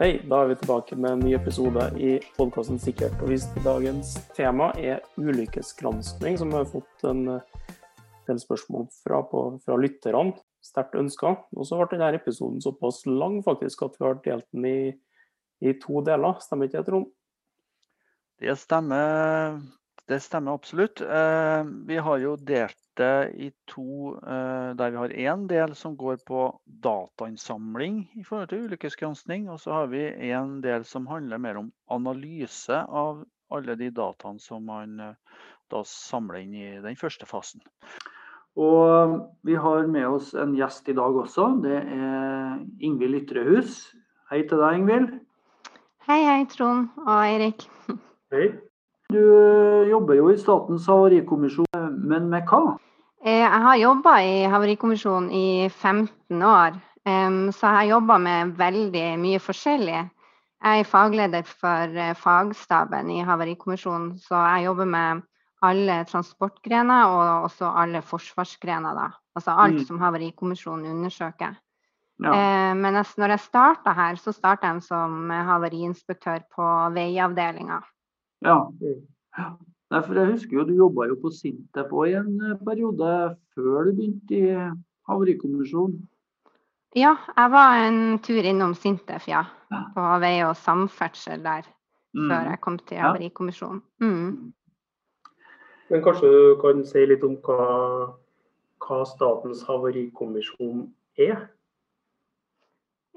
Hei, da er vi tilbake med en ny episode i podkasten Sikkert og visst. Dagens tema er ulykkesgranskning, som vi har fått en eh, del spørsmål fra, på, fra lytterne. Sterkt ønska. Og så ble denne episoden såpass lang faktisk at vi har delt den i, i to deler. Stemmer ikke det, Trond? Det stemmer, det stemmer absolutt. Eh, vi har jo delt det i to, eh, der vi har én del som går på datainnsamling i forhold til ulykkesgranskning. Og så har vi en del som handler mer om analyse av alle de dataene som man eh, da samler inn i den første fasen. Og vi har med oss en gjest i dag også. Det er Ingvild Ytrehus. Hei til deg, Ingvild. Hei, hei, Trond og Eirik. Hei. Du eh, jobber jo i Statens havarikommisjon, men med hva? Eh, jeg har jobba i Havarikommisjonen i 15 år, så jeg har jobba med veldig mye forskjellig. Jeg er fagleder for eh, fagstaben i Havarikommisjonen, så jeg jobber med alle transportgrener og også alle forsvarsgrener. Da. Altså alt mm. som Havarikommisjonen undersøker. Ja. Men når jeg starta her, så starta jeg som havariinspektør på veiavdelinga. Ja. Nei, for jeg husker jo Du jobba jo på Sintef i en eh, periode før du begynte i Havarikommisjonen? Ja, jeg var en tur innom Sintef, ja. På vei og samferdsel der. Mm. Før jeg kom til Havarikommisjonen. Mm. Men kanskje du kan si litt om hva, hva Statens havarikommisjon er?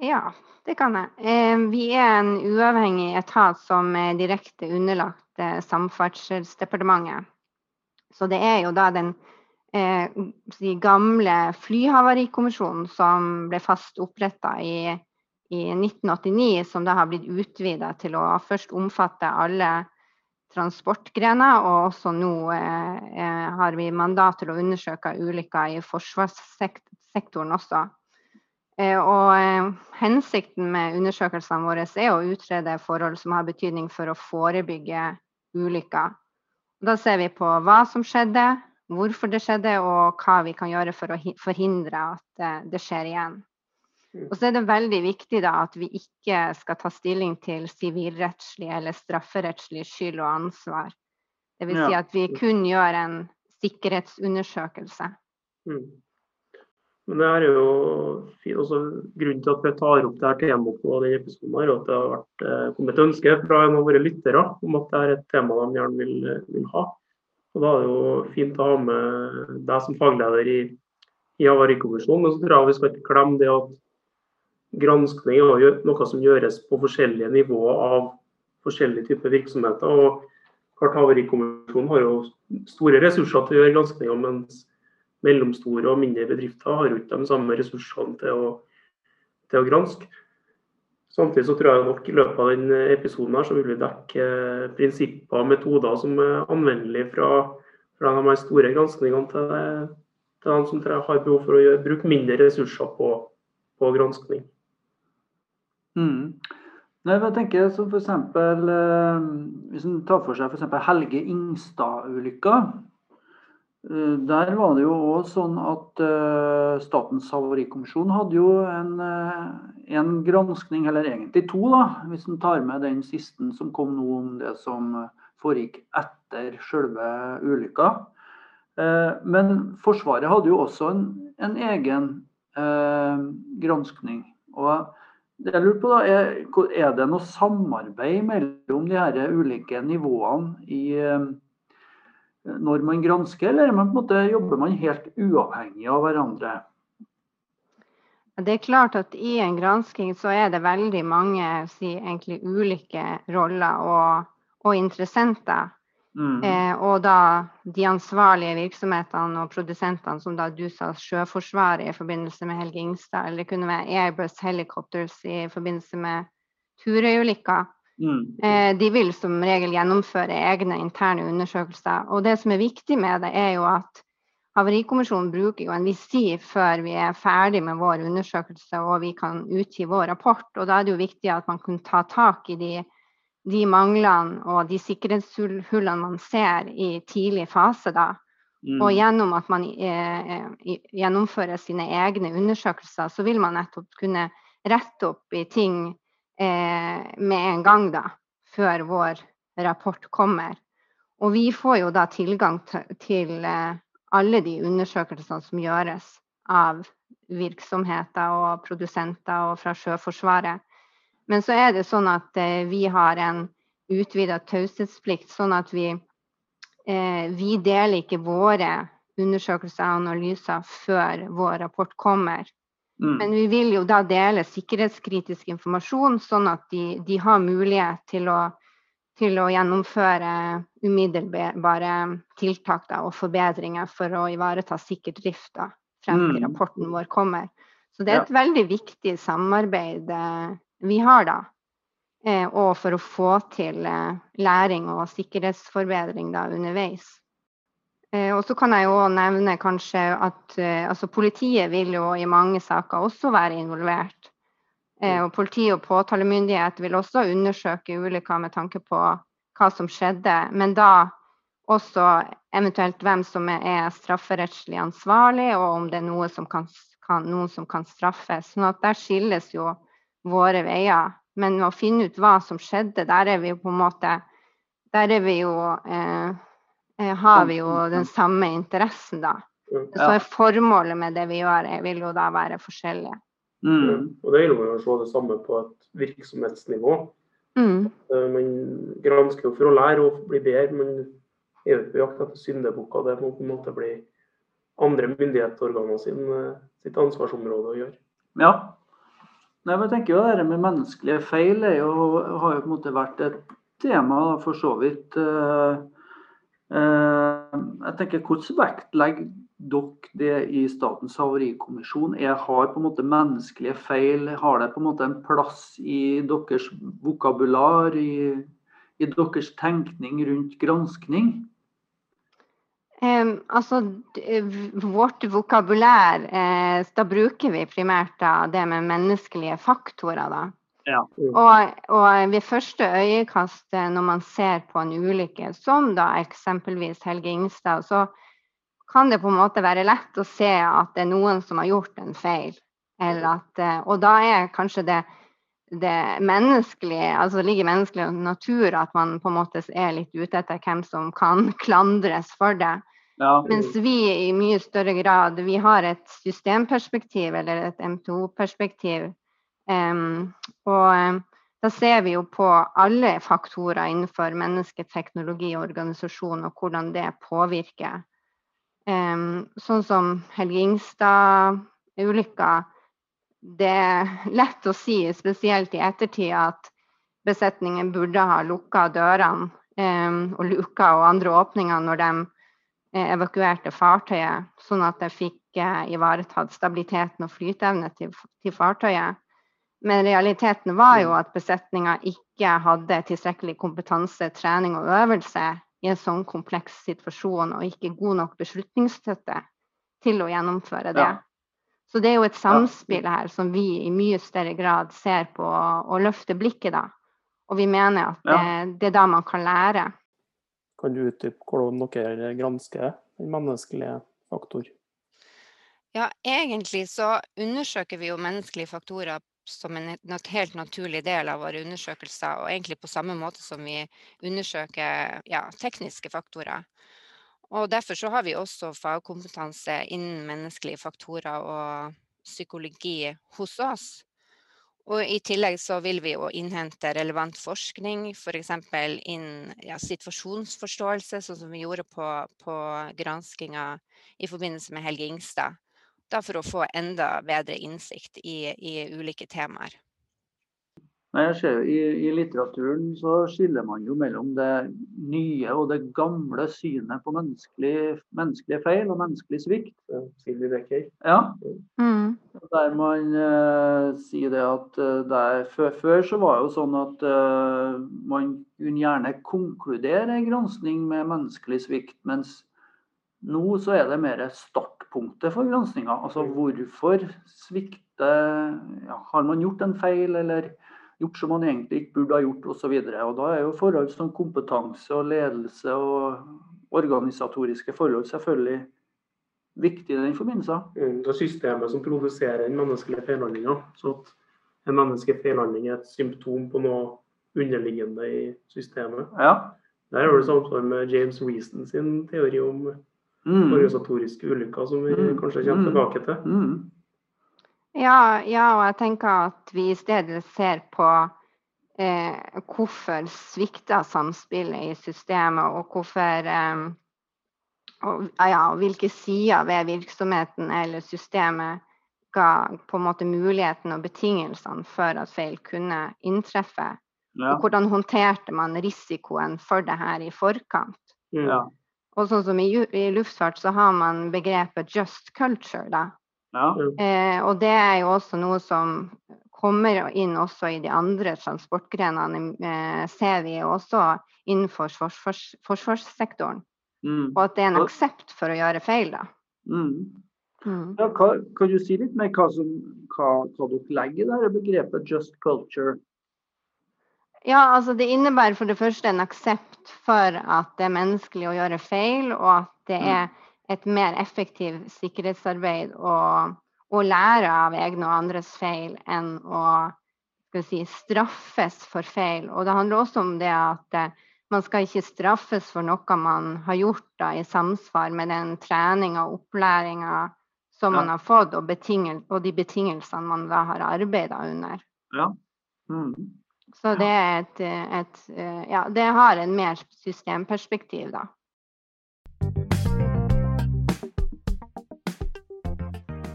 Ja, det kan jeg. Eh, vi er en uavhengig etat som er direkte underlagt eh, Samferdselsdepartementet. Så det er jo da den eh, gamle flyhavarikommisjonen som ble fast oppretta i, i, 1989, som da har blitt utvida til å først omfatte alle transportgrener, og også nå eh, har vi mandat til å undersøke ulykker i forsvarssektoren også. Eh, og eh, hensikten med undersøkelsene våre er å utrede forhold som har betydning for å forebygge ulykker. Da ser vi på hva som skjedde, hvorfor det skjedde, og hva vi kan gjøre for å forhindre at eh, det skjer igjen. Mm. Og så er det veldig viktig da, at vi ikke skal ta stilling til sivilrettslig eller strafferettslig skyld og ansvar. Dvs. Si at vi kun gjør en sikkerhetsundersøkelse. Men det er jo også grunnen til at vi tar opp det her temaet på denne episoden, her, at det har vært, eh, kommet et ønske fra en av våre lyttere om at det er et tema de gjerne vil, vil, ha. Og Da er det jo fint å ha med deg som fagleder i, i Havarikommisjonen. Men så tror jeg vi skal ikke glemme det at granskning er noe som gjøres på forskjellige nivåer av forskjellige typer virksomheter. og Havarikommisjonen har jo store ressurser til å gjøre granskninger, mens mellomstore og mindre bedrifter har jo ikke de samme ressursene til å, til å granske. Samtidig så tror jeg nok i løpet av denne episoden her så vil vi dekke prinsipper og metoder som er anvendelige fra, fra de store granskningene til, til de som har behov for å gjøre, bruke mindre ressurser på, på granskning. Mm. Nei, jeg tenker som for eksempel, eh, Hvis en tar for seg f.eks. Helge Ingstad-ulykka, Eh, der var det jo òg sånn at uh, Statens havarikommisjon hadde jo en, uh, en, granskning, eller egentlig to, da, hvis en tar med den siste som kom nå om det som foregikk etter selve ulykka. Men Forsvaret hadde jo også en, en egen granskning. Og det jeg lurer på da, er, er det noe samarbeid mellom de her ulike nivåene i når man gransker, eller man måte, jobber man helt uavhengig av hverandre? Det er klart at I en gransking så er det veldig mange si, egentlig, ulike roller og, og interessenter. Mm. Eh, og da de ansvarlige virksomhetene og produsentene, som da du sa Sjøforsvaret i forbindelse med Helge Ingstad, eller det kunne være Airbus Helicopters i forbindelse med Turøy-ulykka. Mm. Eh, de vil som regel gjennomføre egne interne undersøkelser. Og det som er viktig med det, er jo at Havarikommisjonen bruker jo en viss tid før vi er ferdig med vår undersøkelse og vi kan utgi vår rapport. Og da er det jo viktig at man kan ta tak i de, de manglene og de sikkerhetshullene man ser i tidlig fase. da. Mm. Og gjennom at man eh, eh gjennomfører sine egne undersøkelser, så vil man nettopp kunne rette opp i ting med en gang, da. Før vår rapport kommer. Og vi får jo da tilgang til eh, alle de undersøkelsene som gjøres av virksomheter og produsenter og fra Sjøforsvaret. Men så er det sånn at eh, vi har en utvida taushetsplikt, sånn at vi, eh, vi deler ikke våre undersøkelser og analyser før vår rapport kommer. Mm. Men vi vil jo da dele sikkerhetskritisk informasjon, sånn at de, de har mulighet til å, til å gjennomføre umiddelbare tiltak da, og forbedringer for å ivareta sikker drift da, frem til mm. rapporten vår kommer. Så det er et ja. veldig viktig samarbeid eh, vi har da. Eh, og for å få til eh, læring og sikkerhetsforbedring da underveis. Eh, og så kan jeg jo nevne kanskje at altså politiet vil jo i mange saker også være involvert. Og politi og påtalemyndighet vil også undersøke ulykker med tanke på hva som skjedde, men da også eventuelt hvem som er strafferettslig ansvarlig, og om det er noe som kan, kan, noen som kan straffes. Sånn at der skilles jo våre veier. Men å finne ut hva som skjedde, der er vi jo på en måte Der er vi jo eh, eh Har vi jo den samme interessen, da. Så formålet med det vi gjør, vil jo da være forskjellige. Mm. Og det gjelder å se det samme på et virksomhetsnivå. Mm. Eh, man gransker jo for å lære og bli bedre, men er jo på jakt etter syndebukker. Det må på en måte bli andre myndighetsorganer sin, eh, sitt ansvarsområde å gjøre. Ja, Nei, men jeg tenker jo Det med menneskelige feil jo, har jo på en måte vært et tema for så vidt. Uh, jeg tenker Hvordan vektlegger dere det i Statens havarikommisjon? Jeg har på en måte menneskelige feil, har det på en måte en plass i deres vokabular, i, i deres tenkning rundt granskning? Um, altså, vårt vokabulær, eh, da bruker vi primært da, det med menneskelige faktorer. da. Ja. Og, og, ved første øyekast når man ser på en ulykke, som da eksempelvis Helge Ingstad, så kan det på en måte være lett å se at det er noen som har gjort en feil. At, eh, og da er kanskje det, det menneskelige, altså det ligger menneskelig natur at man på en måte er litt ute etter hvem som kan klandres for det. Ja. Mens vi i mye større grad vi har et systemperspektiv eller et MTO-perspektiv. Um, og um, da ser vi jo på alle faktorer innenfor menneske, teknologi og organisasjon, og hvordan det påvirker. Um, sånn som Helge Ingstad-ulykka. Det er lett å si, spesielt i ettertid, at besetningen burde ha lukka dørene og luka og andre åpninger når de Eh, evakuerte fartøyet, sånn at det fikk eh, ivaretatt stabiliteten og flyteevne til, til, fartøyet. Men realiteten var jo at besetninga ikke hadde tilstrekkelig kompetanse, trening og øvelse i en sånn kompleks situasjon, og ikke god nok beslutningsstøtte til å gjennomføre det. Ja. Så det er jo et samspill her som vi i mye større grad ser på og løfter blikket da. Og vi mener at det, det er da man kan lære. Kan du utdype hvordan dere gransker den menneskelige faktor? Ja, egentlig så undersøker vi jo menneskelige faktorer som en helt naturlig del av våre undersøkelser, og egentlig på samme måte som vi undersøker ja, tekniske faktorer. Og Derfor så har vi også fagkompetanse innen menneskelige faktorer og psykologi hos oss. Og I tillegg så vil vi jo innhente relevant forskning, f.eks. For innen ja, situasjonsforståelse, sånn som vi gjorde på, på granskinga i forbindelse med Helge Ingstad. Da for å få enda bedre innsikt i, i ulike temaer. Nei, jeg ser jo I, I, litteraturen så skiller man jo mellom det nye og det gamle synet på menneskelig, menneskelige feil og menneskelig svikt. Ja. Mm. Der man uh, sier det at uh, der, før, før, så var det jo sånn at uh, man kunne gjerne konkludere en gransking med menneskelig svikt, mens nå så er det mer startpunktet for granskinga. Altså mm. hvorfor svikter ja, Har man gjort en feil, eller gjort som man egentlig ikke burde ha gjort osv. Da er jo forhold som kompetanse og ledelse og organisatoriske forhold selvfølgelig viktig i den forbindelse. Mm, det er systemet som produserer den menneskelige feilhandlinga. Så at en menneskefeilhandling er et symptom på noe underliggende i systemet. Ja. Der har du samsvar med James Reason sin teori om Mm. organisatoriske ulykker, som vi Mm. kanskje kommer Mm. tilbake til. Mm. Ja, ja, og jeg tenker at vi i stedet ser på eh, hvorfor svikter samspillet i systemet, og hvorfor eh, og, ja, og hvilke sider ved virksomheten eller systemet ga på en måte muligheten og betingelsene for at feil kunne inntreffe. Ja. Og hvordan håndterte man risikoen for det her i forkant. Mm. Ja. Og sånn som i, ju- i luftfart så har man begrepet 'just culture'. da. Ja. Eh, og det er jo også noe som kommer inn også i de andre transportgrenene, eh, ser vi også innenfor forsvars, forsvarssektoren. Mm. Og at det er en aksept for å gjøre feil, da. Mm. Mm. Ja, kan, kan du si litt mer hva, som, hva, hva dere legger i begrepet 'just culture'? Ja, altså det innebærer for det første en aksept for at det er menneskelig å gjøre feil, og at det Mm. er et mer effektivt sikkerhetsarbeid å, å lære av egne og andres feil enn å si, straffes for feil. Og det handler også om det at eh, man skal ikke straffes for noe man har gjort da, i samsvar med den treninga og opplæringa som Ja. man har fått, og, og de betingelsene man da har arbeida under. Ja. Mm. Så det er et, eh, et eh, Ja, det har en mer systemperspektiv, da.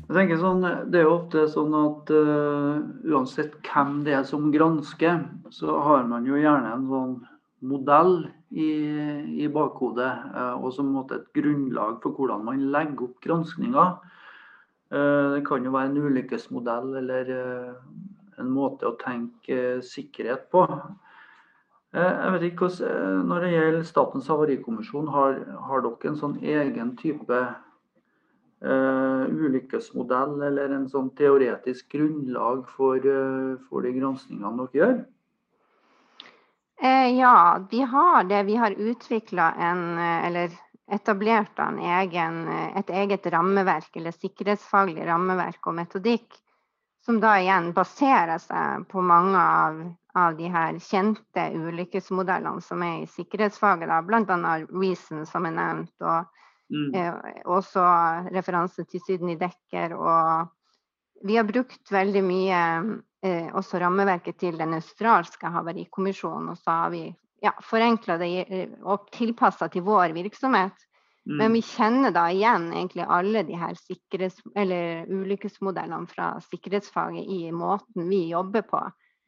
Jeg tenker sånn, Det er jo ofte sånn at uh, uansett hvem det er som gransker, så har man jo gjerne en sånn modell i, i bakhodet, uh, og som måte et grunnlag for hvordan man legger opp granskninga. Uh, det kan jo være en ulykkesmodell eller eh, en måte å tenke eh, sikkerhet på. Eh, jeg vet ikke hvordan, eh, Når det gjelder Statens havarikommisjon, har, har dere en sånn egen type uh, ulykkesmodell eller en sånn teoretisk grunnlag for, uh, for de granskningene dere gjør? Eh, ja, vi har det. Vi har utvikla en Eller etablert en egen, et eget rammeverk, eller sikkerhetsfaglig rammeverk og metodikk, som da igjen baserer seg på mange av, av de her kjente ulykkesmodellene som er i sikkerhetsfaget, bl.a. Reason, som er nevnt, og Mm. Eh, også referanse til Sydney Dekker. Og vi har brukt veldig mye eh, også rammeverket til den australske havarikommisjonen. Og så har vi ja, forenkla det og tilpassa til vår virksomhet. Men Mm. vi kjenner da igjen egentlig alle de her ulykkesmodellene fra sikkerhetsfaget i måten vi jobber på.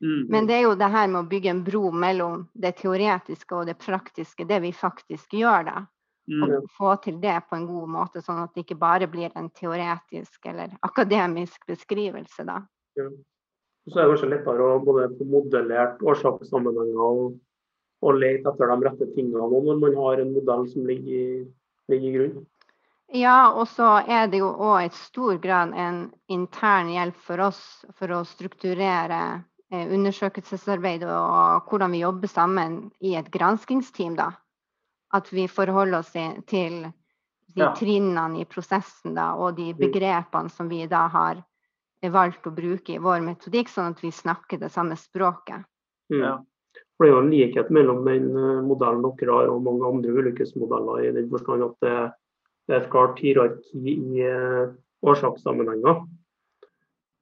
Mm. Men det er jo det her med å bygge en bro mellom det teoretiske og det praktiske, det vi faktisk gjør da Mm. og få til det på en god måte, sånn at det ikke bare blir en teoretisk eller akademisk beskrivelse. da. Så er det kanskje lettere å både få modellert årsakssammenhenger og, og lete etter de rette tingene når man har en modell som ligger i, ligger i grunnen. Ja, og så er det jo òg i stor grad en intern hjelp for oss for å strukturere eh, undersøkelsesarbeidet og hvordan vi jobber sammen i et granskingsteam. da. At vi forholder oss til de Ja. trinnene i prosessen da, og de begrepene som vi da har valgt å bruke i vår metodikk, sånn at vi snakker det samme språket. Mm. Ja. For Det er jo en likhet mellom den eh, modellen dere har og mange andre ulykkesmodeller, i den forstand at det, er et klart hierarki i eh, årsakssammenhenger.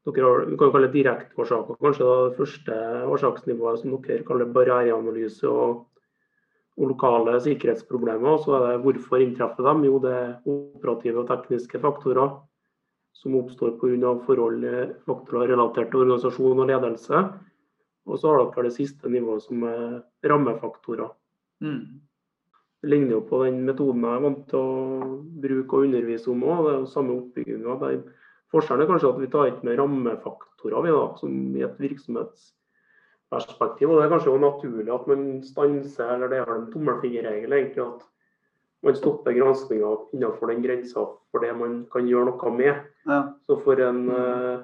Dere har, vi kan kalle det direkteårsaker, kanskje det første årsaksnivået som dere kaller barriereanalyse og, og lokale sikkerhetsproblemer. Så er det hvorfor inntreffer dem? Jo, det er operative og tekniske faktorer som oppstår pga. forhold eh, faktorer relatert til organisasjon og ledelse. Og så har dere det siste nivået som er rammefaktorer. Mm. Det ligner jo på den metoden jeg er vant til å bruke og undervise om òg. Det er jo samme oppbygginga. Forskjellen er kanskje at vi tar ikke med rammefaktorer vi da, som i et virksomhetsperspektiv. Og det er kanskje jo naturlig at man stanser, eller det er vel en tommelfingerregel egentlig, at man stopper granskinga innenfor den grensa for det man kan gjøre noe med. Ja. Så for en, eh,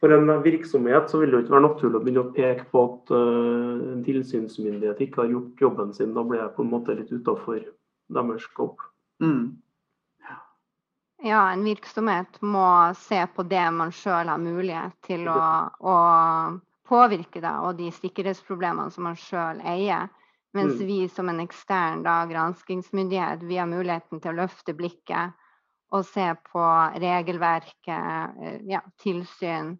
for en virksomhet så vil det jo ikke være naturlig å begynne å peke på at uh, en tilsynsmyndighet ikke har gjort jobben sin. Da blir jeg på en måte litt utafor deres skopp. Mm. Ja, en virksomhet må se på det man sjøl har mulighet til å, å påvirke, da, og de sikkerhetsproblemene som man sjøl eier. Mens Mm. vi som en ekstern da, granskingsmyndighet, vi har muligheten til å løfte blikket og se på regelverket, eh, ja, tilsyn.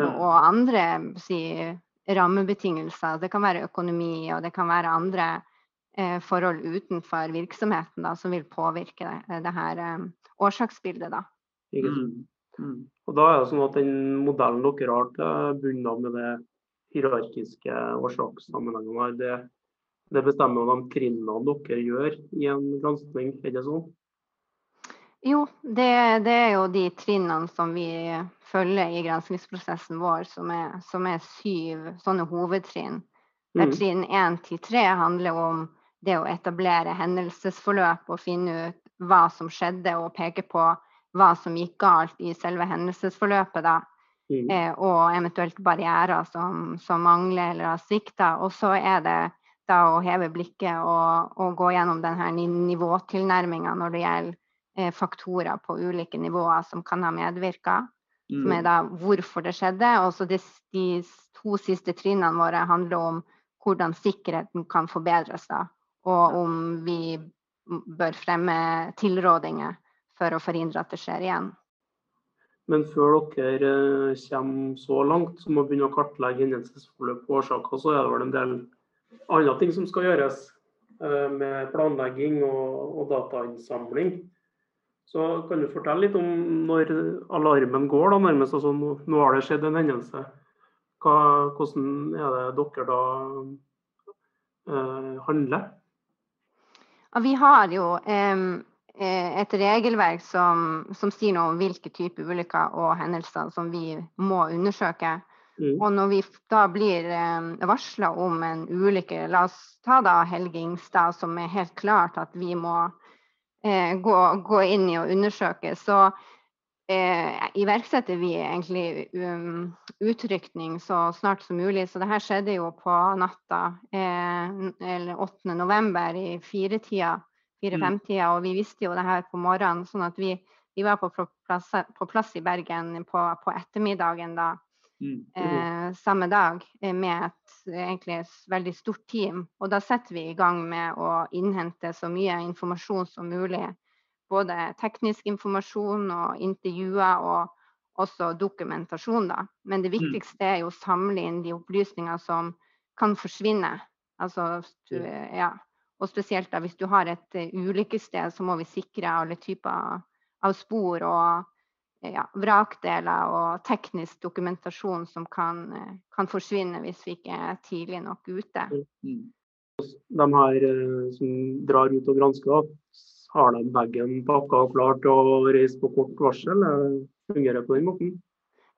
Og andre si, rammebetingelser. Det kan være økonomi, og det kan være andre eh, forhold utenfor virksomheten da, som vil påvirke det, det her eh, årsaksbildet. Da. Mm. Mm. Og da er det sånn at den modellen dere har til bunn med det hierarkiske årsakssammenhengene det, det bestemmer jo de trinnene dere gjør i en gransking, er det sånn? Jo, det, det er jo de trinnene som vi følger i granskingsprosessen vår, som er, som er syv sånne hovedtrinn. Der Mm. trinn én til tre handler om det å etablere hendelsesforløp og finne ut hva som skjedde, og peke på hva som gikk galt i selve hendelsesforløpet. da. Mm. eh, og eventuelt barrierer som, som mangler eller har svikta. Og så er det da å heve blikket og, og gå gjennom denne nivåtilnærminga når det gjelder faktorer på ulike nivåer som kan ha medvirka. Som Mm. er da hvorfor det skjedde. Og så de, de to siste trinnene våre handler om hvordan sikkerheten kan forbedres. da, Og om vi bør fremme tilrådinger for å forhindre at det skjer igjen. Men før dere eh, kommer så langt som å begynne å kartlegge hendelsesforløp og årsaker, så er det vel en del andre ting som skal gjøres eh, med planlegging og, og datainnsamling. Så kan du fortelle litt om når alarmen går, da nærmest. Altså, nå, nå har det skjedd en hendelse. Hva, hvordan er det dere da eh, handler? Ja, vi har jo eh, et regelverk som, som sier noe om hvilke typer ulykker og hendelser som vi må undersøke. Mm. Og når vi da blir varsla om en ulykke, la oss ta da Helge Ingstad, som er helt klart at vi må eh, gå, gå inn i og undersøke, så eh, iverksetter vi egentlig um, utrykning så snart som mulig. Så det her skjedde jo på natta eh, eller 8. november i firetida, fire-fem-tida, og vi visste jo det her på morgenen. Sånn at vi, vi var på plass, på plass i Bergen på, på ettermiddagen da Mm. Eh, samme dag eh, med et egentlig veldig stort team. Og da setter vi i gang med å innhente så mye informasjon som mulig. Både teknisk informasjon og intervjuer og også dokumentasjon. Da. Men det viktigste er jo å samle inn de opplysninger som kan forsvinne. Altså, du, ja. Og spesielt da, hvis du har et uh, ulykkessted, så må vi sikre alle typer av spor og ja, vrakdeler og teknisk dokumentasjon som kan, eh, kan forsvinne hvis vi ikke er tidlig nok ute. Mm. De her eh, som drar ut og gransker, har de bagen pakka og klar til å reise på kort varsel? Eh, Fungerer det på den måten?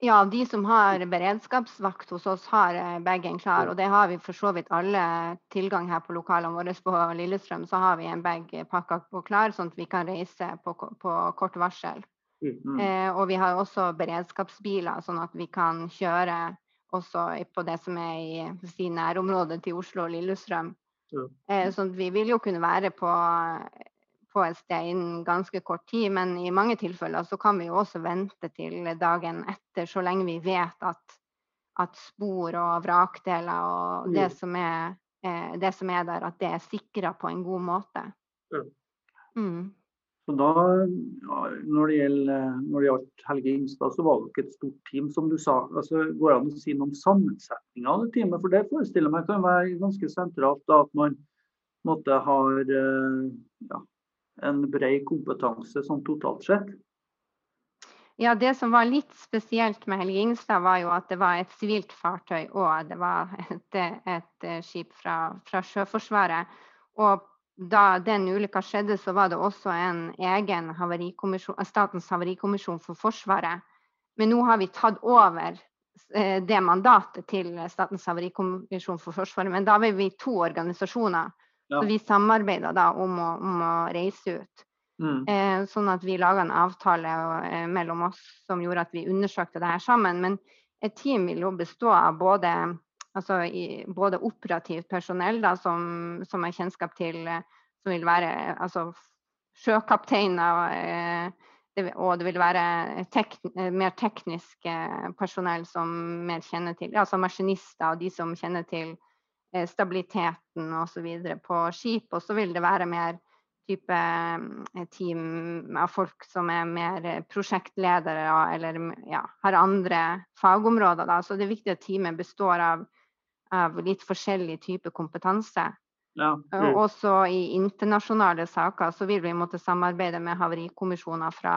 Ja, de som har beredskapsvakt hos oss, har bagen klar. Og det har vi for så vidt alle tilgang her på lokalene våre på Lillestrøm. Så har vi en bag pakka og klar, sånn at vi kan reise på, på kort varsel. Mm. Eh, og vi har også beredskapsbiler, sånn at vi kan kjøre også på det som er i si, nærområdet til Oslo og Lillestrøm. Eh, så vi vil jo kunne være på, på et sted innen ganske kort tid, men i mange tilfeller så kan vi jo også vente til dagen etter, så lenge vi vet at, at spor og vrakdeler og det Mm. som, er, eh, det som er der, at det er sikra på en god måte. Mm. Så da, når det, gjaldt Helge Ingstad, så var det ikke et stort team, som du sa. Altså, går det an å si noe om sammensetninga av det teamet? For det forestiller meg kan være ganske sentralt. Da, at man måtte har eh, ja, en bred kompetanse sånn totalt sett. Ja, Det som var litt spesielt med Helge Ingstad, var jo at det var et sivilt fartøy og det var et, et skip fra, fra Sjøforsvaret. Og da den ulykka skjedde, så var det også en egen havarikommisjon, eh, Statens havarikommisjon for Forsvaret. Men nå har vi tatt over eh, det mandatet til Statens havarikommisjon for Forsvaret. Men da var vi to organisasjoner, Ja. så vi samarbeida da om å, om å reise ut. Mm. Eh, sånn at vi laga en avtale eh, mellom oss som gjorde at vi undersøkte det her sammen. Men et team vil jo bestå av både, altså, i, både operativt personell da, som, som har kjennskap til eh, Som vil være altså, sjøkapteiner, eh, det, og det vil være tek, mer teknisk personell som mer kjenner til Altså maskinister og de som kjenner til stabiliteten osv. på skip. Og så vil det være mer type team av folk som er mer prosjektledere eller ja, har andre fagområder. Da. Så det er viktig at teamet består av, av litt forskjellig type kompetanse. Ja. Mm. Også i internasjonale saker så vil vi måtte samarbeide med havarikommisjoner fra,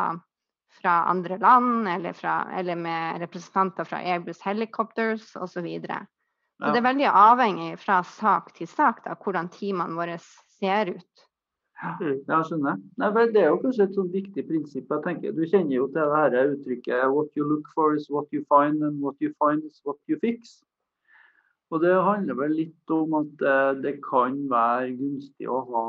fra andre land, eller, fra, eller, med representanter fra Airbus Helicopters osv. Så, videre. så ja. det er veldig avhengig fra sak til sak da, hvordan teamene våre ser ut. Ja, skjønner. Nei, det er jo kanskje et sånn viktig prinsipp. jeg tenker. Du kjenner jo til det her uttrykket 'what you look for is what you find, and what you find is what you fix'. Og Det handler vel litt om at eh, det kan være gunstig å ha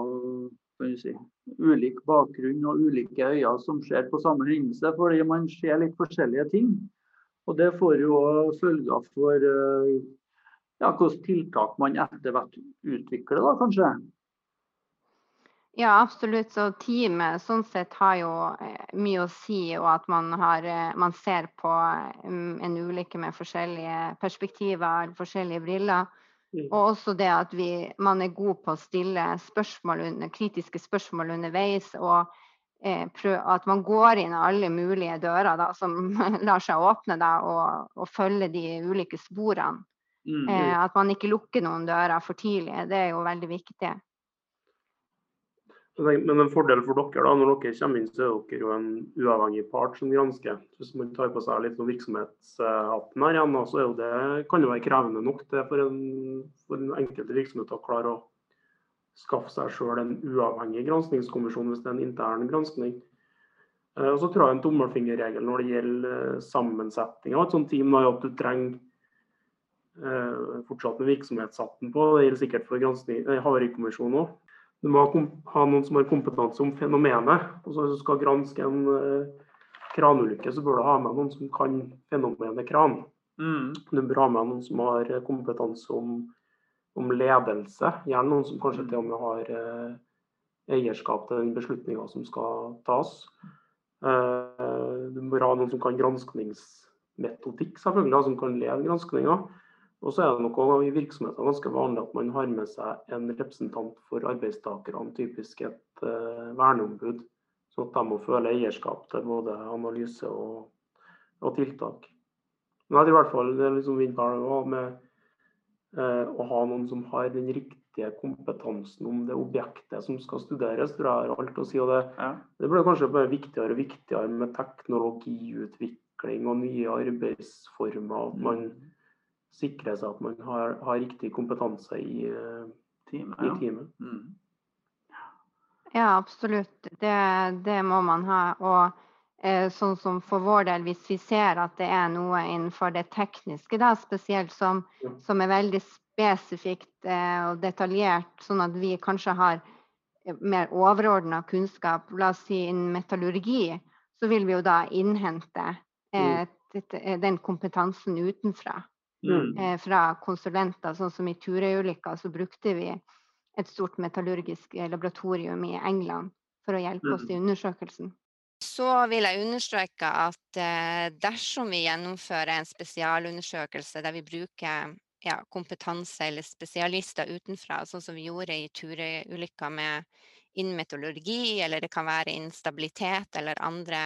si, ulik bakgrunn og ulike øyne som ser på samme hendelse, fordi man ser litt forskjellige ting. Og Det får jo følger for eh, ja, hvilke tiltak man etter hvert utvikler, da, kanskje. Ja, absolutt. Så teamet sånn sett har jo eh, mye å si, og at man, har, eh, man ser på mm, en ulykke med forskjellige perspektiver eller forskjellige briller. Mm. Og også det at vi, man er god på å stille spørsmål under, kritiske spørsmål underveis. Og eh, prøv, at man går inn alle mulige dører da, som lar seg åpne, da, og, og følge de ulike sporene. Mm. Eh, at man ikke lukker noen dører for tidlig. Det er jo veldig viktig. Men en fordel for dere da, når dere kommer inn, så er dere jo en uavhengig part som gransker. Hvis man tar på seg litt virksomhetshatten her igjen, så det, kan det være krevende nok det for en, for en enkelte virksomhet å klare å skaffe seg selv en uavhengig granskingskommisjon hvis det er en intern granskning. Eh, og så tror jeg en tommelfingerregel når det gjelder eh, sammensetning av et sånt team, er at du trenger eh, fortsatt med virksomhetshatten på. Det gjelder sikkert for Havarikommisjonen òg. Du må ha noen som har kompetanse om fenomenet. og så Hvis du skal granske en uh, kranulykke, så bør du ha med noen som kan fenomenet kran. Mm. Du bør ha med noen som har kompetanse om, om, ledelse. Gjerne noen som kanskje til og med har uh, eierskap til den beslutninga som skal tas. Uh, du bør ha noen som kan granskningsmetodikk, selvfølgelig, som kan lede granskninga. Og så er det noe i virksomheten ganske vanlig at man har med seg en representant for arbeidstakerne, typisk et uh, verneombud. Sånn at de må føle eierskap til både analyse og, og tiltak. Men jeg tror i hvert fall det er liksom med uh, å ha noen som har den riktige kompetansen om det objektet som skal studeres, tror jeg har alt å si. og Det, ja. det blir kanskje bare viktigere og viktigere med teknologiutvikling og nye arbeidsformer. at man mm sikre seg at man har, har riktig kompetanse i, uh, teamet. I teamet. Mm. Ja, absolutt. Det, det, må man ha. Og eh, sånn som for vår del, hvis vi ser at det er noe innenfor det tekniske da, spesielt, som, ja. som er veldig spesifikt eh, og detaljert, sånn at vi kanskje har eh, mer overordna kunnskap, la oss si innen metallurgi, så vil vi jo da innhente eh, mm. den kompetansen utenfra. Mm. Eh, fra konsulenter. Sånn som i Turøy-ulykka så brukte vi et stort metallurgisk laboratorium i England for å hjelpe oss mm. i undersøkelsen. Så vil jeg understreke at eh, dersom vi gjennomfører en spesialundersøkelse der vi bruker ja, kompetanse eller spesialister utenfra, sånn som vi gjorde i Turøy-ulykka med innen meteorologi, eller det kan være innen stabilitet eller andre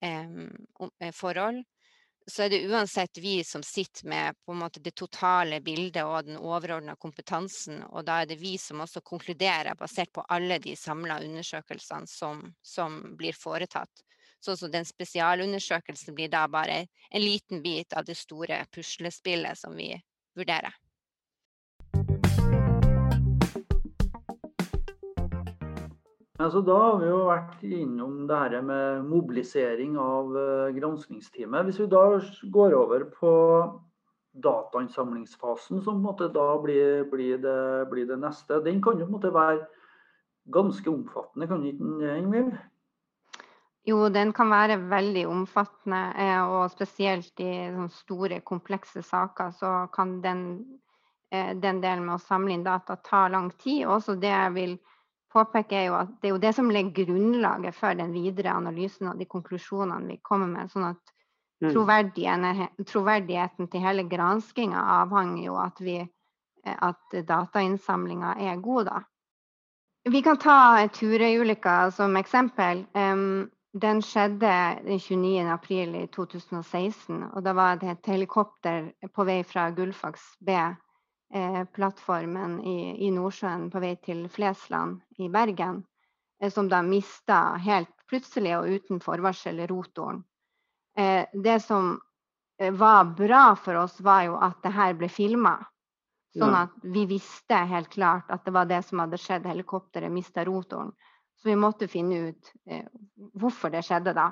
eh, forhold, så er det uansett vi som sitter med på en måte det totale bildet og den overordna kompetansen. Og da er det vi som også konkluderer basert på alle de samla undersøkelsene som, som, blir foretatt. Sånn som den spesialundersøkelsen blir da bare en liten bit av det store puslespillet som vi vurderer. Altså, da har vi jo vært innom det her med mobilisering av granskningsteamet. granskingsteamet. Hvis vi da går over på datainnsamlingsfasen, som da blir, blir, det, blir, det, neste, den kan jo være ganske omfattende, kan ikke den Ingvild? Jo, den kan være veldig omfattende, eh, og spesielt i store, komplekse saker så kan den, eh, den delen med å samle inn data ta lang tid. Også det vil påpeke, er jo at det er jo det som legger grunnlaget for den videre analysen og de konklusjonene vi kommer med. sånn at mm. troverdigheten til hele granskinga avhenger jo at, vi, at datainnsamlinga er god, da. Vi kan ta Turøy-ulykka som eksempel. Den skjedde den 29. april 2016. og Da var det et helikopter på vei fra Gullfaks B-plattformen eh, i, i, Nordsjøen på vei til Flesland i Bergen, eh, som da mista helt plutselig og uten forvarsel rotoren. Eh, det som var bra for oss, var jo at det her ble filma. Sånn at vi visste helt klart at det var det som hadde skjedd. Helikopteret mista rotoren. Så vi måtte finne ut eh, hvorfor det skjedde da.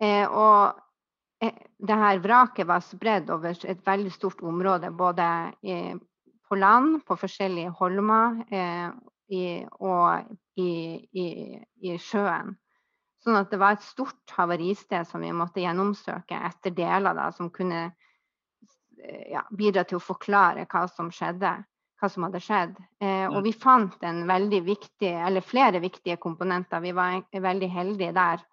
Eh, og det her vraket var spredd over et veldig stort område, både på land, på forskjellige holmer, eh, og i, i, i, sjøen. Sånn at det var et stort havaristed som vi måtte gjennomsøke etter deler da, som kunne eh, ja, bidra til å forklare hva som skjedde hva som hadde skjedd. Eh, og vi fant en veldig viktig, eller flere viktige komponenter. Vi var veldig heldige der.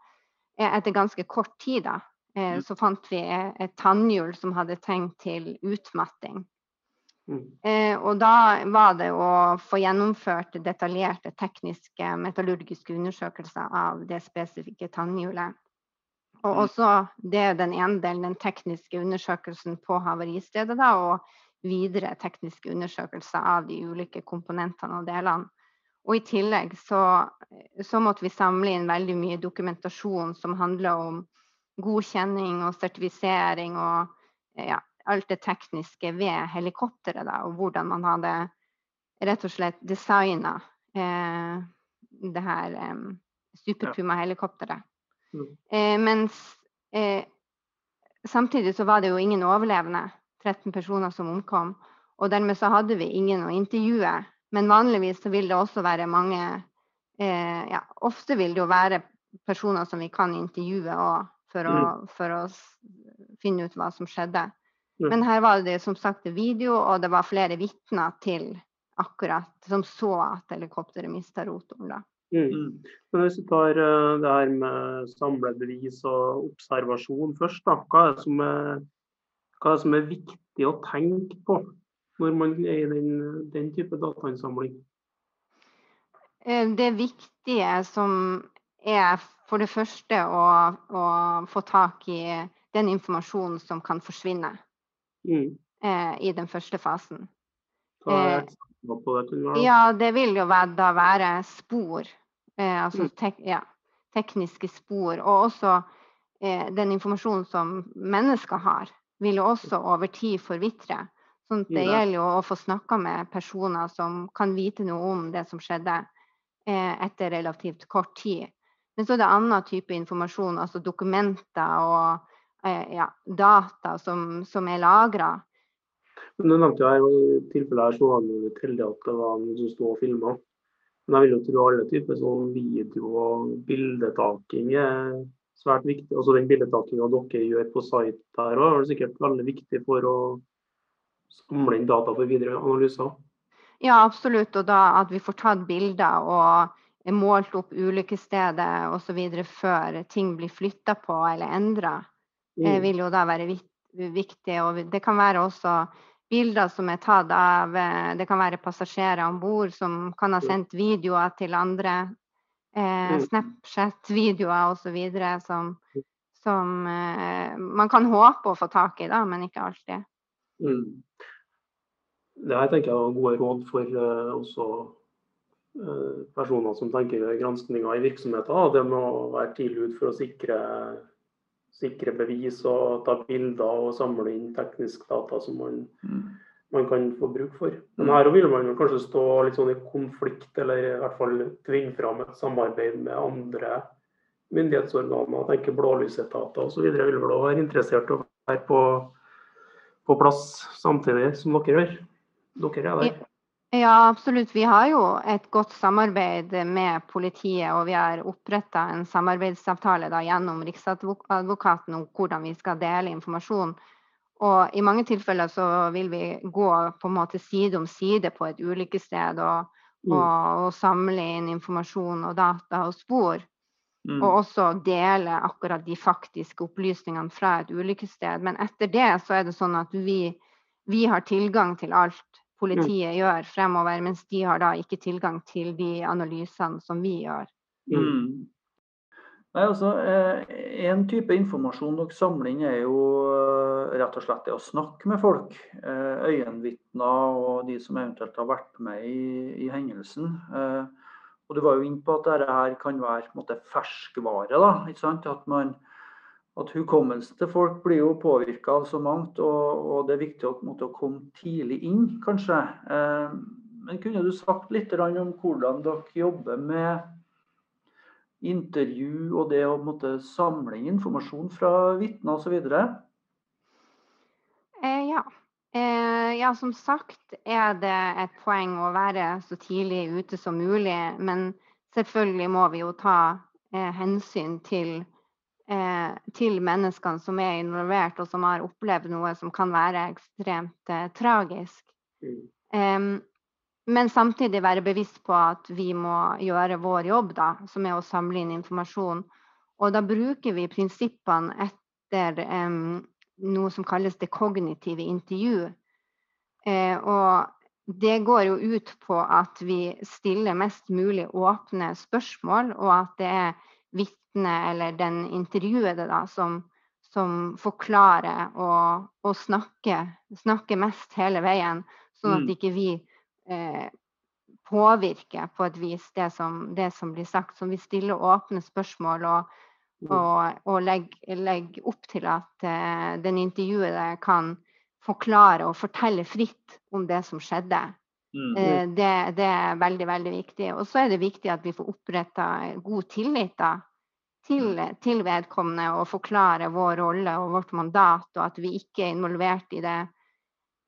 Eh, etter ganske kort tid da, eh, så fant vi et tannhjul som hadde tegn til utmatting. Mm. Eh, og da var det å få gjennomført detaljerte tekniske metallurgiske undersøkelser av det spesifikke tannhjulet. Og mm. også det er den ene delen, den tekniske undersøkelsen på havaristedet. da, og videre tekniske undersøkelser av de ulike komponentene og delene. Og i tillegg så, så, måtte vi samle inn veldig mye dokumentasjon som handler om godkjenning og sertifisering og ja, alt det tekniske ved helikopteret. Da, og hvordan man hadde rett og slett designa eh, det her eh, Super Puma-helikopteret. Mm. Eh, mens eh, samtidig så var det jo ingen overlevende. 13 personer som omkom. Og dermed så hadde vi ingen å intervjue. Men vanligvis så vil det også være mange eh, ja, Ofte vil det jo være personer som vi kan intervjue for, å, mm. for å finne ut hva som skjedde. Mm. Men her var det som sagt video, og det var flere vitner til akkurat som så at helikopteret mista rotoren. da. Mm. mm. Men Hvis vi tar uh, det her med samlebevis og observasjon først, da, hva er det som er hva er det som er viktig å tenke på når man er i den, den type datainnsamling? Eh, det viktige som er for det første å, å få tak i den informasjonen som kan forsvinne mm. eh, i den første fasen. Eh. Ja, det vil jo da være spor. Eh, altså mm. tek, ja, tekniske spor. Og også eh, den informasjonen som mennesker har vil jo også over tid forvitre. Sånn det gjelder jo å få snakka med personer som kan vite noe om det som skjedde eh, etter relativt kort tid. Men så er det annen type informasjon, altså dokumenter og eh, ja, data som, som er lagra. Du nevnte jo her, i tilfellet her så var det tilfeldig at det var noen som sto og filma. Men jeg vil jo tro alle typer sånn video- og bildetaking er svært viktig. Også den bildetakinga dere gjør på site der òg, er sikkert veldig viktig for å samle inn data for videre analyser. Ja, absolutt. Og da at vi får tatt bilder og målt opp ulykkesstedet osv. før ting blir flytta på eller endra, mm. vil jo da være viktig. Og det kan være også bilder som er tatt av eh, Det kan være passasjerer om bord som kan ha sendt videoer til andre eh, mm. Snapchat-videoer osv. som, som eh, man kan håpe å få tak i, da, men ikke alltid. Mm. Det her tenker jeg er gode råd for eh, også personer som tenker granskninger i virksomheter. Det må være tidlig ut for å sikre, sikre bevis og ta bilder og samle inn teknisk data som man mm man kan få bruk for. Men her vil man kanskje stå litt sånn i konflikt, eller i hvert fall tvinge fram et samarbeid med andre myndighetsorganer. tenker blålysetater osv. vil vel også være interessert i å være på, på, plass samtidig som dere gjør. Dere er der. Ja, absolutt. Vi har jo et godt samarbeid med politiet, og vi har oppretta en samarbeidsavtale da, gjennom Riksadvokaten om hvordan vi skal dele informasjon og i mange tilfeller så vil vi gå på en måte side om side på et ulykkessted og mm. og, og, samle inn informasjon og data og spor. Mm. Og også dele akkurat de faktiske opplysningene fra et ulykkessted. Men etter det så er det sånn at vi, vi har tilgang til alt politiet mm. gjør fremover, mens de har da ikke tilgang til de analysene som vi gjør. Mm. Nei, altså, eh, En type informasjon dere samler inn, er jo eh, rett og slett det å snakke med folk. Eh, øyenvitner og de som eventuelt har vært med i, i hendelsen. Og Du var jo inne på at dette her kan være en måte, ferskvare. da, ikke sant? At, man, at Hukommelsen til folk blir jo påvirka av så mangt, og, og, det er viktig å, måtte, å komme tidlig inn, kanskje. Men kunne du sagt litt om hvordan dere jobber med intervju og det å måtte, samle informasjon fra vitner osv.? Eh, ja. Eh, ja, som sagt er det et poeng å være så tidlig ute som mulig. Men selvfølgelig må vi jo ta eh, hensyn til, eh, til, menneskene som er involvert, og som har opplevd noe som kan være ekstremt eh, tragisk. Mm. Men samtidig være bevisst på at vi må gjøre vår jobb, da, som er å samle inn informasjon. Og da bruker vi prinsippene etter noe som kalles det kognitive intervju. Eh, og det går jo ut på at vi stiller mest mulig åpne spørsmål, og at det er vitnet eller den intervjuede da, som, som forklarer og, og snakker, snakker, mest hele veien, sånn at mm. ikke vi eh, påvirke på et vis det som, det som, blir sagt. Som vi stiller åpne spørsmål og, mm. og, og legger legg opp til at eh, den intervjuede kan forklare og fortelle fritt om det som skjedde. Mm. Eh, det, det, er veldig, veldig viktig. Og så er det viktig at vi får oppretta god tillit da, til, mm. til vedkommende og forklare vår rolle og vårt mandat, og at vi ikke er involvert i det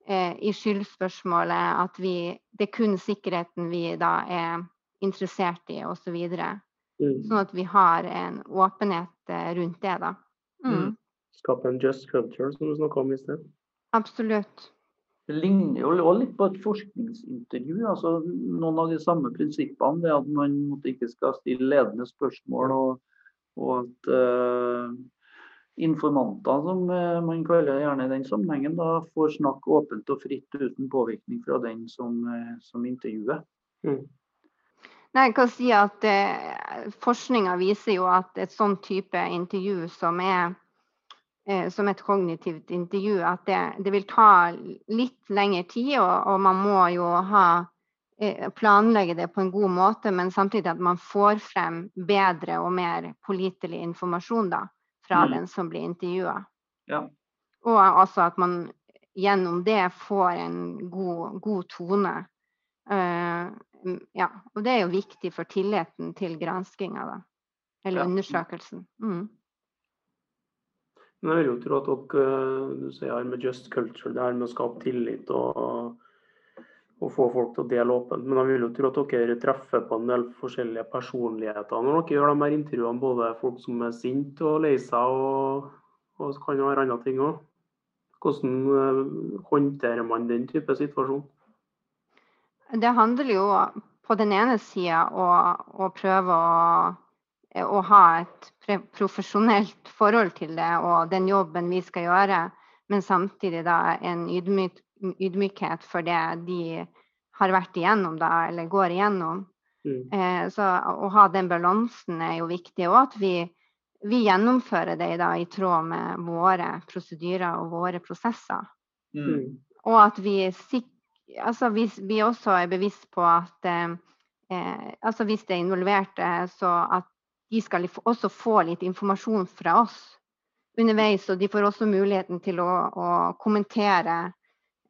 eh, i skyldspørsmålet at vi, det er kun sikkerheten vi da er interessert i, osv. Så mm. Sånn at vi har en åpenhet eh, rundt det, da. Mm. mm. Skape en just culture, som du snakka om i sted. Absolutt. Det ligner jo litt på et forskningsintervju. altså Noen av de samme prinsippene. det At man ikke skal stille ledende spørsmål. Og, og at uh, informanter, som eh, man kaller gjerne i den sammenhengen, da får snakke åpent og fritt uten påvirkning fra den som, eh, som intervjuer. Mm. Nei, jeg kan si at eh, Forskninga viser jo at et sånn type intervju som er som et kognitivt intervju, at det, det, vil ta litt lengre tid, og, og man må jo ha, eh, planlegge det på en god måte, men samtidig at man får frem bedre og mer pålitelig informasjon. da fra mm. den som blir intervjua. Ja. Og altså at man gjennom det får en god, god tone. Uh, ja, og det er jo viktig for tilliten til granskinga, da. Eller ja. undersøkelsen. Mm. Men jeg vil jo tro at dere du sier med Just Culture, det her med å skape tillit og og få folk til å dele åpent. Men jeg vil jo tro at dere treffer på en del forskjellige personligheter når dere gjør de her intervjuene. Både folk som er sinte og lei seg, og, og kan være andre ting òg. Hvordan uh, håndterer man den type situasjon? Det handler jo på den ene sida å, å, prøve å, å, ha et profesjonelt forhold til det og den jobben vi skal gjøre, men samtidig da en ydmyk, ydmykhet for det de har vært igjennom, da, eller går igjennom. Mm. Eh, så å ha den balansen er jo viktig, og at vi, vi gjennomfører det da, i tråd med våre prosedyrer og våre prosesser. Mm. Og at vi, altså, vi, vi også er bevisst på at eh, eh, altså hvis det er involverte, så at de skal også få litt informasjon fra oss underveis. Og de får også muligheten til å, å kommentere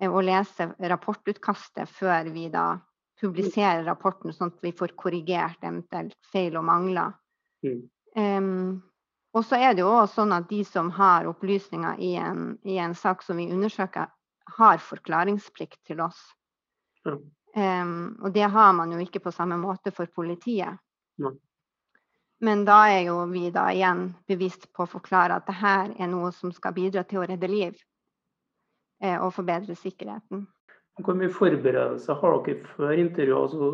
og lese rapportutkastet før vi da publiserer rapporten, sånn at vi får korrigert eventuelt feil og mangler. Mm. Um, og så er det jo også sånn at de som har opplysninger i en, i en sak som vi undersøker, har forklaringsplikt til oss. Ja. Um, og det har man jo ikke på samme måte for politiet. Ja. Men da er jo vi da igjen bevisst på å forklare at det her er noe som skal bidra til å redde liv. Eh, og forbedre sikkerheten. Hvor mye forberedelse har dere før intervjuet? Altså,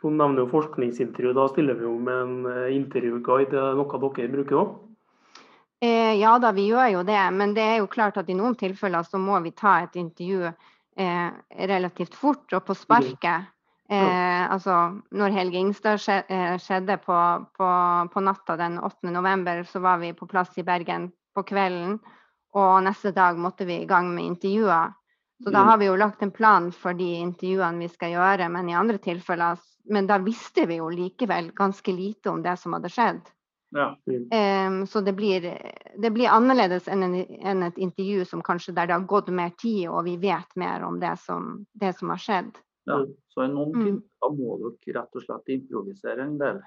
Trond nevner jo forskningsintervju. Da stiller vi jo med en eh, intervjuguide. Er det noe dere bruker òg? Eh, ja da, vi gjør jo det. Men det er jo klart at i noen tilfeller så må vi ta et intervju eh, relativt fort og på sparket. Eh, altså, når Helge Ingstad eh, skjedde på, på, på, natta den 8. november, så var vi på plass i Bergen på kvelden. Og neste dag måtte vi i gang med intervjuer. Så da mm. har vi jo lagt en plan for de intervjuene vi skal gjøre, men i andre tilfeller Men da visste vi jo likevel ganske lite om det som hadde skjedd. Ja. Um, så det blir, det blir, annerledes enn, en, enn, et intervju som kanskje der det har gått mer tid, og vi vet mer om det som, det som har skjedd. Ja, så i noen mm. må dere rett og slett improvisere en del?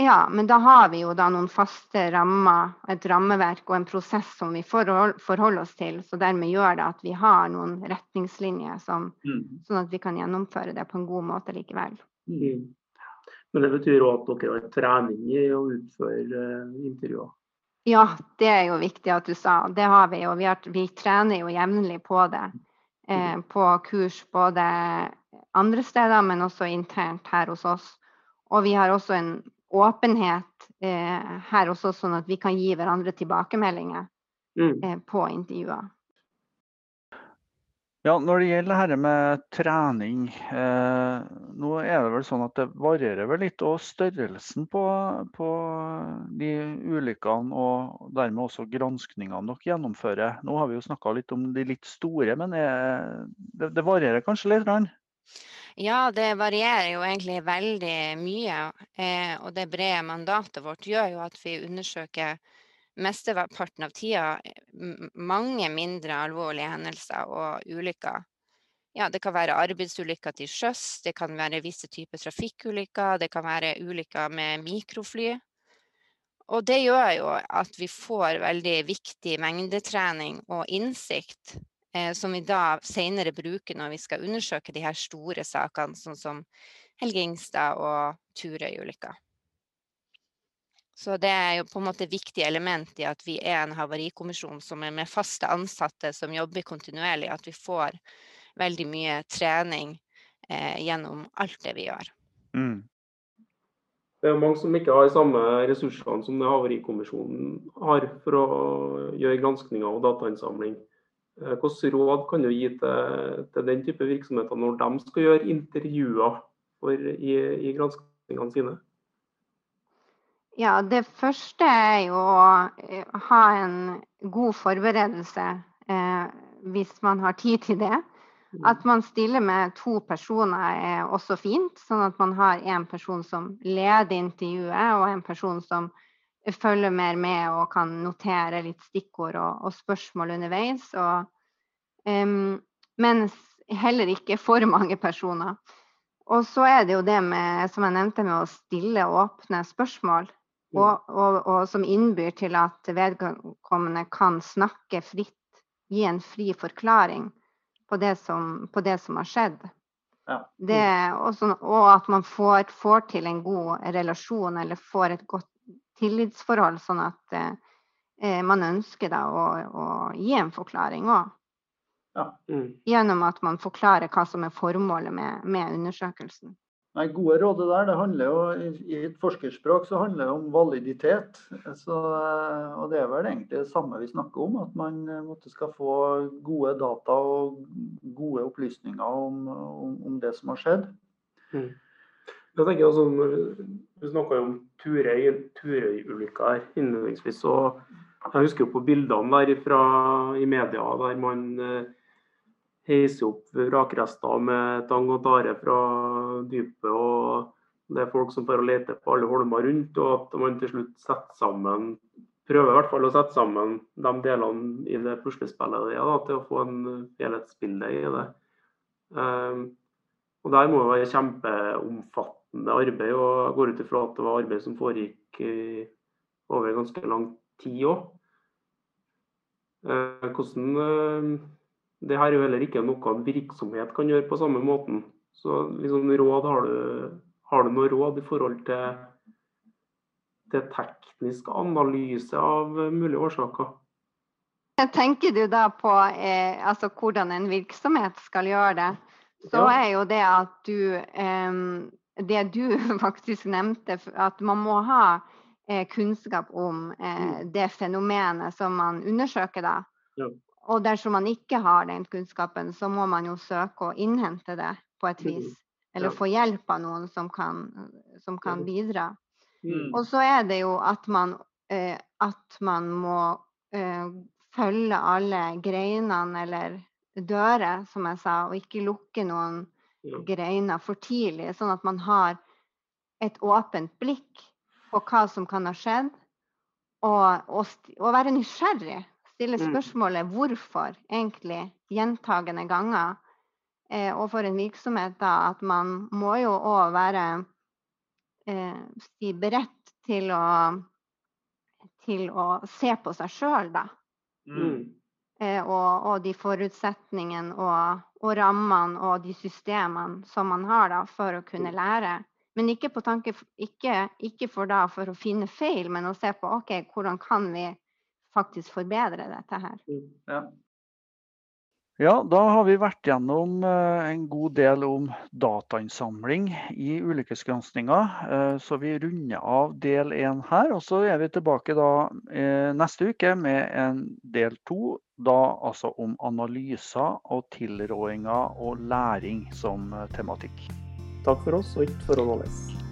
Ja, men da har vi jo da noen faste rammer, et rammeverk og en prosess som vi forholder oss til. Så dermed gjør det at vi har noen retningslinjer som, mm. sånn at vi kan gjennomføre det på en god måte likevel. Mm. Men det betyr òg at dere har trening i å utføre uh, intervjuer? Ja, det er jo viktig at du sa. Det har vi og Vi, har, vi trener jo jevnlig på det. Eh, mm. på kurs både andre steder, men også internt her hos oss. Og vi har også en åpenhet eh, her også, sånn at vi kan gi hverandre tilbakemeldinger mm. eh, på intervjuer. Ja, Når det gjelder dette med trening, eh, nå er det vel sånn at det varierer vel litt og størrelsen på, på, de ulykkene og dermed også granskningene dere gjennomfører. Nå har vi jo snakka litt om de litt store, men er, det, det varierer kanskje litt? Rann? Ja, det varierer jo egentlig veldig mye. Eh, og det brede mandatet vårt gjør jo at vi undersøker mesteparten av tida mange mindre alvorlige hendelser og ulykker. Ja, det kan være arbeidsulykker til sjøs, det kan være visse typer trafikkulykker, det kan være ulykker med mikrofly. Og det gjør jo at vi får veldig viktig mengdetrening og innsikt eh, som vi da senere bruker når vi skal undersøke de her store sakene, sånn som Helge Ingstad og Turøy-ulykka. Så det er jo på en måte viktig element i at vi er en havarikommisjon som er med faste ansatte som jobber kontinuerlig, at vi får veldig mye trening eh, gjennom alt det vi gjør. Mm. Det er mange som ikke har de samme ressursene som det Havarikommisjonen har for å gjøre granskninger og datainnsamling. Eh, hvilke råd kan du gi til, til, den type virksomheter når de skal gjøre intervjuer for, i, i granskningene sine? Ja, Det første er jo å eh, ha en god forberedelse eh, hvis man har tid til det. Mm. At man stiller med to personer er også fint, sånn at man har en person som leder intervjuet, og en person som følger mer med og kan notere litt stikkord og, og spørsmål underveis. Og, um, mens heller ikke for mange personer. Og så er det jo det med, som jeg nevnte, med å stille åpne spørsmål. Mm. Og, og, og som innbyr til at vedkommende kan snakke fritt, gi en fri forklaring på det som, på det som har skjedd. Ja. Det, og, så, og, at man får, får, til en god relasjon eller får et godt tillitsforhold, sånn at eh, eh, man ønsker da å, å, gi en forklaring òg. Ja. Mm. Gjennom at man forklarer hva som er formålet med, med undersøkelsen. Nei, Gode råd der, det handler jo i et forskerspråk så handler det om validitet. Så, eh, og Det er vel egentlig det samme vi snakker om, at man eh, måtte skal få gode data og gode opplysninger om, om, om det som har skjedd. Mm. Jeg tenker altså, Du snakka om Turøy-ulykka her innledningsvis. og Jeg husker jo på bildene der fra, i media der man eh, heiser opp vrakrester med tang og tare fra dypet. og Det er folk som får lete på alle holmer rundt, og at man til slutt setter sammen prøver i hvert fall å sette sammen de delene i det puslespillet er, da, til å få en helhetsbilde i det. Um, og Der må det være kjempeomfattende omfattende arbeid. og Jeg går ut ifra at det var arbeid som foregikk over ganske lang tid òg. Eh, hvordan eh, Det her er jo heller ikke noe en virksomhet kan gjøre på samme måten. Så liksom, råd, har, du, har du noe råd i forhold til, til teknisk analyse av mulige årsaker? Tenker du da på eh, altså, hvordan en virksomhet skal gjøre det? Så er jo det at du eh, det du faktisk nevnte, at man må ha eh, kunnskap om eh, det fenomenet som man undersøker. da. Ja. Og dersom man ikke har den kunnskapen, så må man jo søke å innhente det på et Mm. vis. Eller Ja. få hjelp av noen som kan, som kan bidra. Mm. Og så er det jo at man, eh, at man må eh, følge alle greinene eller dører, som jeg sa, og ikke lukke noen. Greiner for tidlig, sånn at man har et åpent blikk på hva som kan ha skjedd, og, og, og være nysgjerrig. Stille Mm. spørsmålet hvorfor, egentlig, gjentagende ganger. Eh, og for en virksomhet, da, at man må jo òg være eh, si beredt til å, til å se på seg sjøl, da. Mm. Eh, og, og de forutsetningene og, og rammene og de systemene som man har da, for å kunne lære. Men ikke, på tanke, ikke, ikke for, da, for å finne feil, men å se på ok, hvordan kan vi faktisk forbedre dette her. Mm. Ja. Ja, da har vi vært gjennom eh, en god del om datainnsamling i ulykkesgranskinga. Eh, Så vi runder av del én her. Og så er vi tilbake da eh, neste uke med en del to. Da altså om analyser og tilrådinger og læring som eh, tematikk. Takk for oss, og ikke for å nåles.